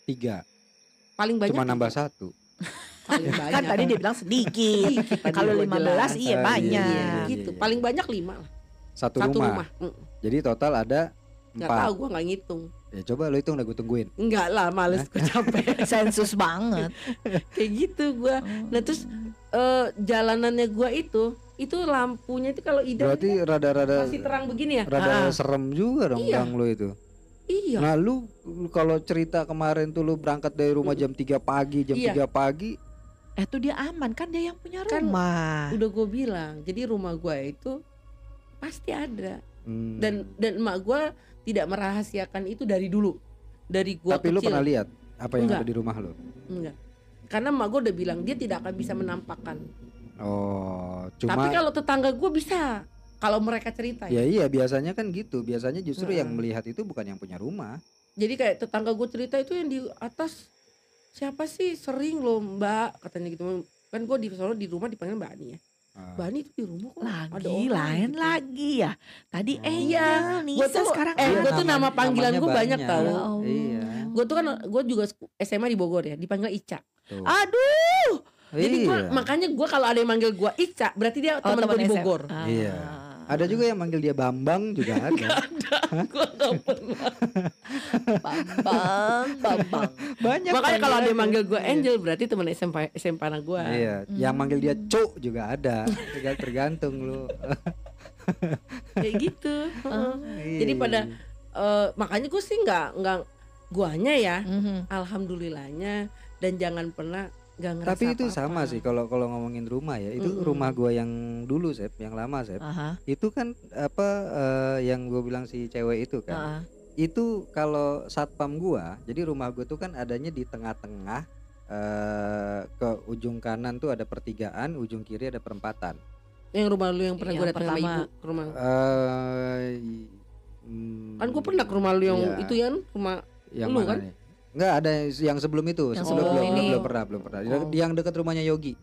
tiga. paling banyak Cuma nambah tiga. satu. paling banyak Kan tadi dia bilang sedikit. Tadi Kalau gua 15 jelas. iya iya, banyak. Iya, iya, gitu iya. paling banyak lima lah Satu, satu rumah. rumah, Mm. Jadi total ada nggak empat. tahu gue nggak ngitung Ya coba lo hitung udah gue tungguin. Enggak lah males gue capek Sensus banget. kayak gitu gue nah terus eh, jalanannya gue itu itu lampunya itu kalau idam Berarti rada-rada masih terang begini ya rada Ah. serem juga dong Iya. gang lo itu. Iya Nah lu lu kalau cerita kemarin tuh lu berangkat dari rumah jam 3 pagi, jam Iya. 3 pagi. Eh tuh dia aman kan dia yang punya Kan rumah. udah gue bilang jadi rumah gue itu pasti ada Hmm. dan dan emak gue tidak merahasiakan itu dari dulu dari gue Tapi lu pernah lihat apa yang Enggak. ada di rumah lu? enggak karena emak gue udah bilang dia tidak akan bisa menampakkan Oh, cuma tapi kalau tetangga gue bisa kalau mereka cerita ya ya. iya biasanya kan gitu. Biasanya justru yang Heeh. melihat itu bukan yang punya rumah. jadi kayak tetangga gue cerita itu yang di atas siapa sih sering loh mbak katanya gitu kan gue di sono di rumah dipanggil mbak Ani ya Ah. mbak Ani itu di rumah kok ada Lagi orang lain gitu. lagi ya. Tadi Oh. eh Iya, iya, Gua Nisa tuh- sekarang eh, Iya, gua tuh nama panggilan namanya gua banyak tahu. Ya. Iya. gue tuh kan gue juga SMA di Bogor ya dipanggil Ica Tuh. aduh jadi gua, Iya. makanya gue kalau ada yang manggil gue Ica berarti dia Oh, teman gue di. Bogor Ah. Iya. Ada juga yang manggil dia Bambang juga ada. gue gak pernah Bambang, Bambang. Banyak. makanya kalau ada yang manggil gue Iya. Angel berarti teman SMP SMP anak gue Iya, yang manggil dia Cuk juga ada. Tinggal tergantung lu. kayak gitu Heeh. Jadi Iya. pada eh, makanya gue sih nggak nggak guanya ya Mhm. alhamdulillahnya dan jangan pernah ngerasa Tapi itu apa-apa. sama sih kalau kalau ngomongin rumah ya. Itu Mm-mm. rumah gua yang dulu Sep, yang lama Sep. Aha. Itu kan apa eh, yang gue bilang si cewek itu kan. ah. Itu kalau satpam gua, jadi rumah gua tuh kan adanya di tengah-tengah eh ke ujung kanan tuh ada pertigaan, ujung kiri ada perempatan. yang rumah lu yang pernah Yang gue datang sama pertama. ibu ke rumah Eh hmm, kan gue pernah ke rumah lu yang Iya. itu ya rumah yang lu kan? nih? Enggak ada yang sebelum itu, Yang sebelum sebelum belum, belum pernah, belum pernah. Oh. Yang dekat rumahnya Yogi.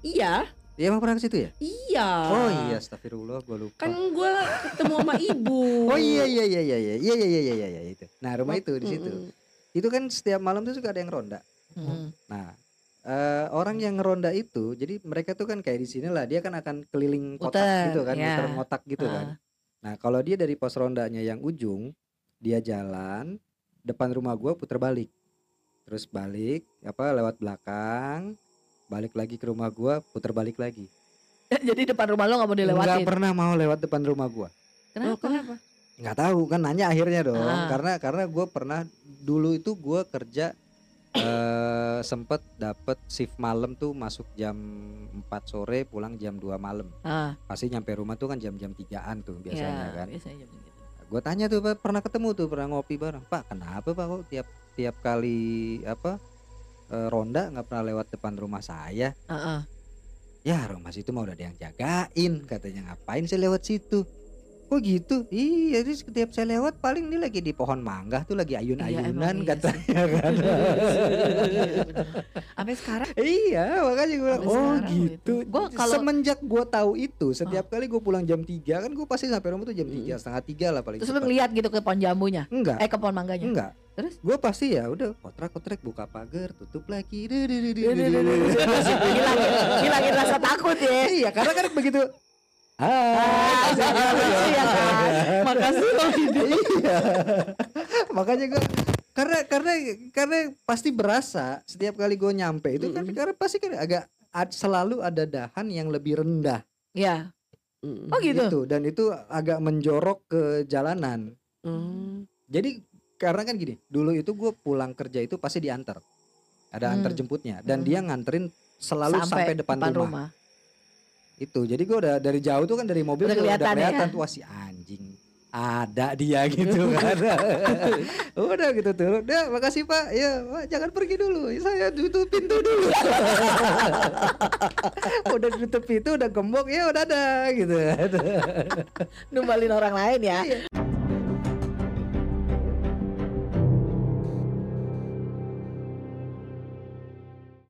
iya Dia emang pernah ke situ ya? iya Oh iya, astagfirullah, gua lupa. kan gue ketemu sama ibu Oh iya iya iya iya iya iya iya iya iya iya itu. Nah, rumah itu di situ. Mm-mm. Itu kan setiap malam tuh suka ada yang ronda. Mhm. Nah, eh, orang yang ngeronda itu, jadi mereka tuh kan kayak di sini lah, dia kan akan keliling kotak Muter, gitu kan, ya. muter ngotak gitu Ah. kan. Nah, kalau dia dari pos rondanya yang ujung, dia jalan depan rumah gua puter balik. Terus balik apa lewat belakang, balik lagi ke rumah gua, puter balik lagi. Jadi depan rumah lo nggak mau Nggak dilewatin. pernah mau lewat depan rumah gua. Oh, kenapa nggak tahu kan nanya akhirnya dong Ah. karena karena gue pernah dulu itu gue kerja eh sempet dapet shift malam tuh masuk jam 4 sore pulang jam 2 malam Ah, pasti nyampe rumah tuh kan jam-jam tigaan tuh biasanya ya, kan Biasanya jam segitu. Gue tanya tuh Pak, pernah ketemu tuh pernah ngopi bareng. Pak kenapa pak kok tiap tiap kali apa eh, ronda nggak pernah lewat depan rumah saya? Ah, ah. ya rumah situ mah udah ada yang jagain katanya. Ngapain saya lewat situ kok gitu iya jadi setiap saya lewat paling ini lagi di pohon mangga tuh lagi Iya, ayun-ayunan iya katanya kan Sampai sekarang iya makanya gue bilang oh gitu gitu. Gua kalau- semenjak gue tahu itu setiap kali gue pulang jam 3 kan gue pasti sampai rumah tuh jam tiga setengah tiga lah paling terus lu ngeliat gitu ke pohon jambunya. enggak Eh ke pohon mangganya. enggak Terus? gue pasti ya udah kotrak-kotrek buka pagar tutup lagi Hilangin, hilangin rasa takut ya. iya karena kan begitu Ah, ya kan. Makasih loh iya makanya gue karena karena karena pasti berasa setiap kali gue nyampe itu kan Mm-mm. karena pasti kan agak selalu ada dahan yang lebih rendah Ya. Mm-mm. Oh gitu. gitu dan itu agak menjorok ke jalanan Hmm. jadi karena kan gini dulu itu gue pulang kerja itu pasti diantar ada Hmm. antar jemputnya dan Hmm. dia nganterin selalu sampai, depan, rumah. Itu jadi gue udah dari jauh tuh kan dari mobil Udah tuh udah kelihatan ya? kelihatan tuh si anjing ada dia gitu kan udah gitu tuh udah makasih pak ya Pak, jangan pergi dulu saya tutup pintu dulu udah ditutup pintu udah gembok ya udah ada gitu Numbalin orang lain ya. Iya.